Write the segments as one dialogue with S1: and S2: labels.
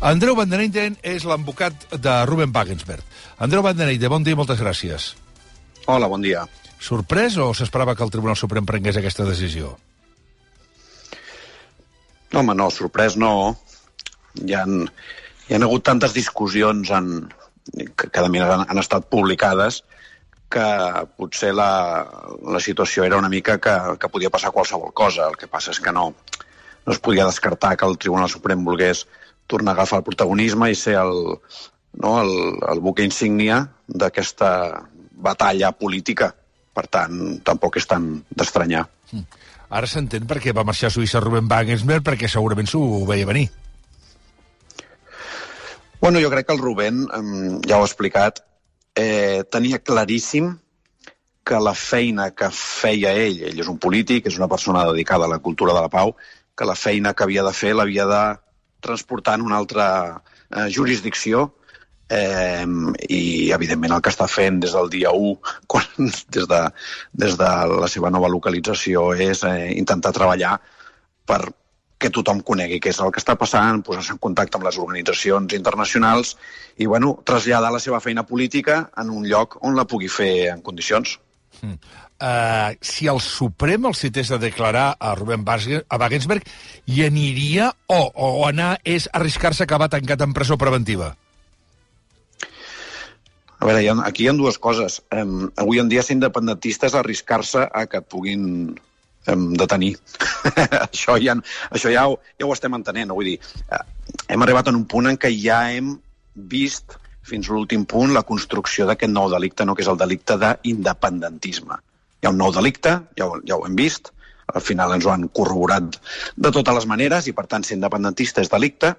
S1: Andreu Van den Eyden és l'advocat de Ruben Wagensberg. Andreu Van den Eyden, bon dia i moltes gràcies.
S2: Hola, bon dia.
S1: Sorprès o s'esperava que el Tribunal Suprem prengués aquesta decisió?
S2: No, home, no, sorprès no. Hi han, hi han hagut tantes discussions en, que, que de han, han estat publicades que potser la, la situació era una mica que, que podia passar qualsevol cosa. El que passa és que no, no es podia descartar que el Tribunal Suprem volgués tornar a agafar el protagonisme i ser el, no, el, el buque insígnia d'aquesta batalla política. Per tant, tampoc és tan d'estranyar.
S1: Mm. Ara s'entén per què va marxar a Suïssa Ruben Wagensberg, perquè segurament s'ho veia venir.
S2: Bueno, jo crec que el Rubén, ja ho ha explicat, eh, tenia claríssim que la feina que feia ell, ell és un polític, és una persona dedicada a la cultura de la pau, que la feina que havia de fer l'havia de transportar en una altra eh, jurisdicció eh, i, evidentment, el que està fent des del dia 1, quan, des, de, des de la seva nova localització, és eh, intentar treballar per que tothom conegui què és el que està passant, posar-se en contacte amb les organitzacions internacionals i, bueno, traslladar la seva feina política en un lloc on la pugui fer en condicions.
S1: Uh, si el Suprem el cités a declarar a Rubén a Wagensberg, hi aniria o, o anar és arriscar-se a acabar tancat en presó preventiva?
S2: A veure, ha, aquí hi ha dues coses. Um, avui en dia ser independentista és arriscar-se a que et puguin hem de tenir. això ja, això ja, ho, ja ho estem entenent. Vull dir, eh, hem arribat en un punt en què ja hem vist fins a l'últim punt la construcció d'aquest nou delicte, no, que és el delicte d'independentisme. Hi ha un nou delicte, ja ho, ja ho hem vist, al final ens ho han corroborat de totes les maneres i, per tant, ser independentista és delicte,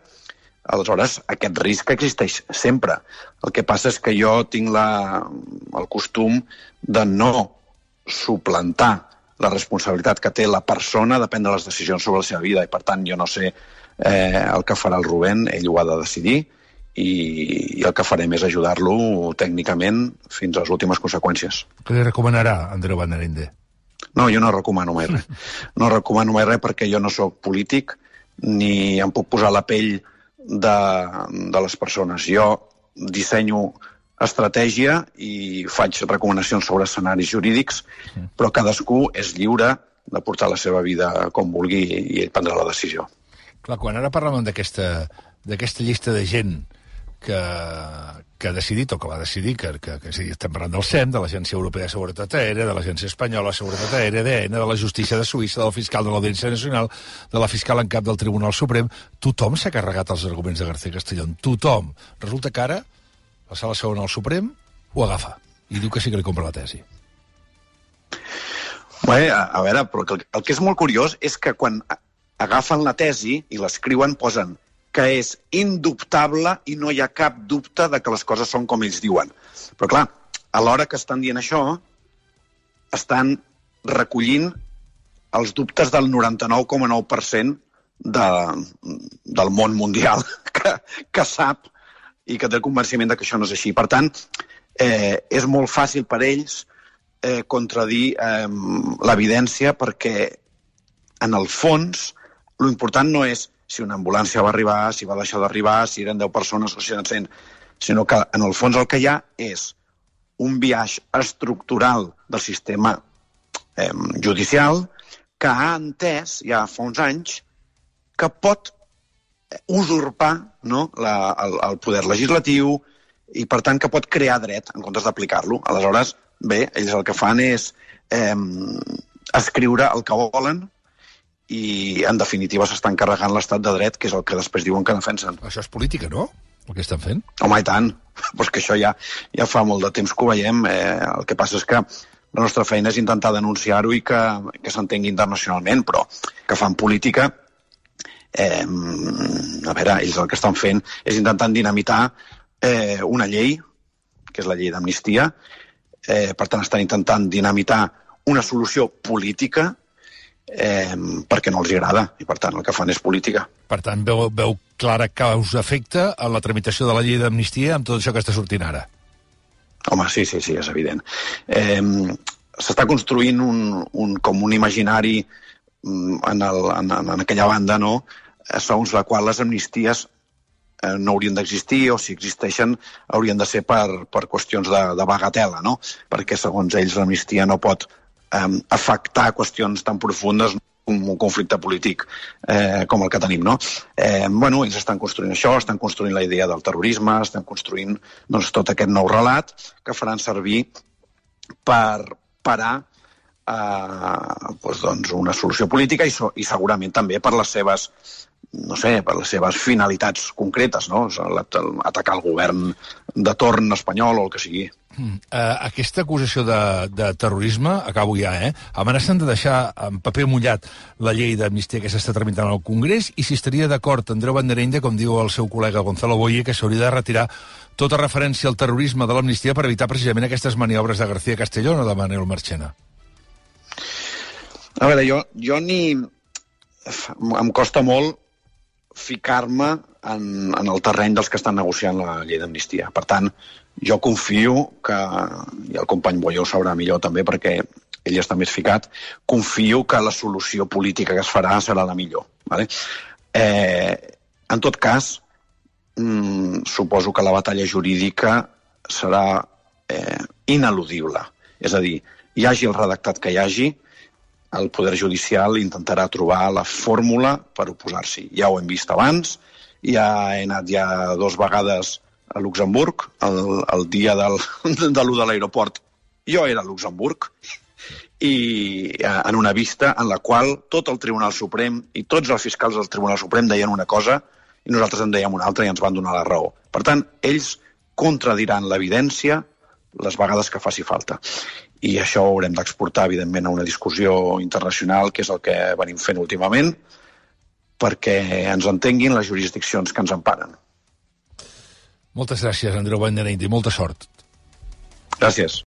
S2: aleshores aquest risc existeix sempre. El que passa és que jo tinc la, el costum de no suplantar la responsabilitat que té la persona de prendre les decisions sobre la seva vida i per tant jo no sé eh, el que farà el Rubén, ell ho ha de decidir i, i el que farem és ajudar-lo tècnicament fins a les últimes conseqüències.
S1: Què li recomanarà Andreu Van
S2: No, jo no recomano mai res. No recomano mai res perquè jo no sóc polític ni em puc posar la pell de, de les persones. Jo dissenyo estratègia i faig recomanacions sobre escenaris jurídics, però cadascú és lliure de portar la seva vida com vulgui i ell prendrà la decisió.
S1: Clar, quan ara parlem d'aquesta llista de gent que, que ha decidit, o que va decidir, que, que, que sí, estem parlant del SEM, de l'Agència Europea de Seguretat Aèria, de l'Agència Espanyola de Seguretat Aèria, d'ENA, de la Justícia de Suïssa, del fiscal de l'Audiència Nacional, de la fiscal en cap del Tribunal Suprem, tothom s'ha carregat els arguments de García Castellón. Tothom. Resulta que ara la sala segona al Suprem ho agafa i diu que sí que li compra la tesi.
S2: Bé, a, a veure, però el, el que és molt curiós és que quan agafen la tesi i l'escriuen posen que és indubtable i no hi ha cap dubte de que les coses són com ells diuen. Però clar, a l'hora que estan dient això, estan recollint els dubtes del 99,9% de, del món mundial que, que sap i que té el convenciment de que això no és així. Per tant, eh, és molt fàcil per ells eh, contradir eh, l'evidència perquè, en el fons, lo important no és si una ambulància va arribar, si va deixar d'arribar, si eren 10 persones o si eren 100, sinó que, en el fons, el que hi ha és un viatge estructural del sistema eh, judicial que ha entès ja fa uns anys que pot usurpar no, la, el, el poder legislatiu i, per tant, que pot crear dret en comptes d'aplicar-lo. Aleshores, bé, ells el que fan és eh, escriure el que volen i, en definitiva, s'estan carregant l'estat de dret, que és el que després diuen que defensen.
S1: Això és política, no?, el que estan fent?
S2: Home, i tant. Però és que això ja, ja fa molt de temps que ho veiem. Eh, el que passa és que la nostra feina és intentar denunciar-ho i que, que s'entengui internacionalment, però que fan política eh, a veure, ells el que estan fent és intentant dinamitar eh, una llei, que és la llei d'amnistia, eh, per tant estan intentant dinamitar una solució política eh, perquè no els agrada, i per tant el que fan és política.
S1: Per tant, veu, veu clara causa-efecte en la tramitació de la llei d'amnistia amb tot això que està sortint ara?
S2: Home, sí, sí, sí, és evident. Eh, S'està construint un, un, com un imaginari mm, en, el, en, en aquella banda, no?, segons la qual les amnisties eh, no haurien d'existir o si existeixen haurien de ser per, per qüestions de, de bagatela, no? perquè segons ells l'amnistia no pot eh, afectar qüestions tan profundes un, un conflicte polític eh, com el que tenim, no? Eh, bueno, ells estan construint això, estan construint la idea del terrorisme, estan construint doncs, tot aquest nou relat que faran servir per parar eh, doncs, doncs una solució política i, so, i segurament també per les seves no sé, per les seves finalitats concretes, no? Atacar el govern de torn espanyol o el que sigui.
S1: Uh, aquesta acusació de, de terrorisme, acabo ja, eh? amenacen de deixar en paper mullat la llei d'amnistia que s'està tramitant al Congrés i si estaria d'acord Andreu Banderenya, com diu el seu col·lega Gonzalo Boye, que s'hauria de retirar tota referència al terrorisme de l'amnistia per evitar precisament aquestes maniobres de García Castellón o de Manuel Marchena.
S2: A veure, jo, jo ni... Em costa molt ficar-me en, en el terreny dels que estan negociant la llei d'amnistia. Per tant, jo confio que, i el company ho sabrà millor també perquè ell està més ficat, confio que la solució política que es farà serà la millor. Vale? Eh, en tot cas, mm, suposo que la batalla jurídica serà eh, ineludible. És a dir, hi hagi el redactat que hi hagi, el Poder Judicial intentarà trobar la fórmula per oposar-s'hi. Ja ho hem vist abans, ja he anat ja dos vegades a Luxemburg, el, el dia del, de l'1 de l'aeroport jo era a Luxemburg, i eh, en una vista en la qual tot el Tribunal Suprem i tots els fiscals del Tribunal Suprem deien una cosa i nosaltres en dèiem una altra i ens van donar la raó. Per tant, ells contradiran l'evidència les vegades que faci falta i això ho haurem d'exportar, evidentment, a una discussió internacional, que és el que venim fent últimament, perquè ens entenguin les jurisdiccions que ens emparen.
S1: Moltes gràcies, Andreu Banderendi. Molta sort.
S2: Gràcies.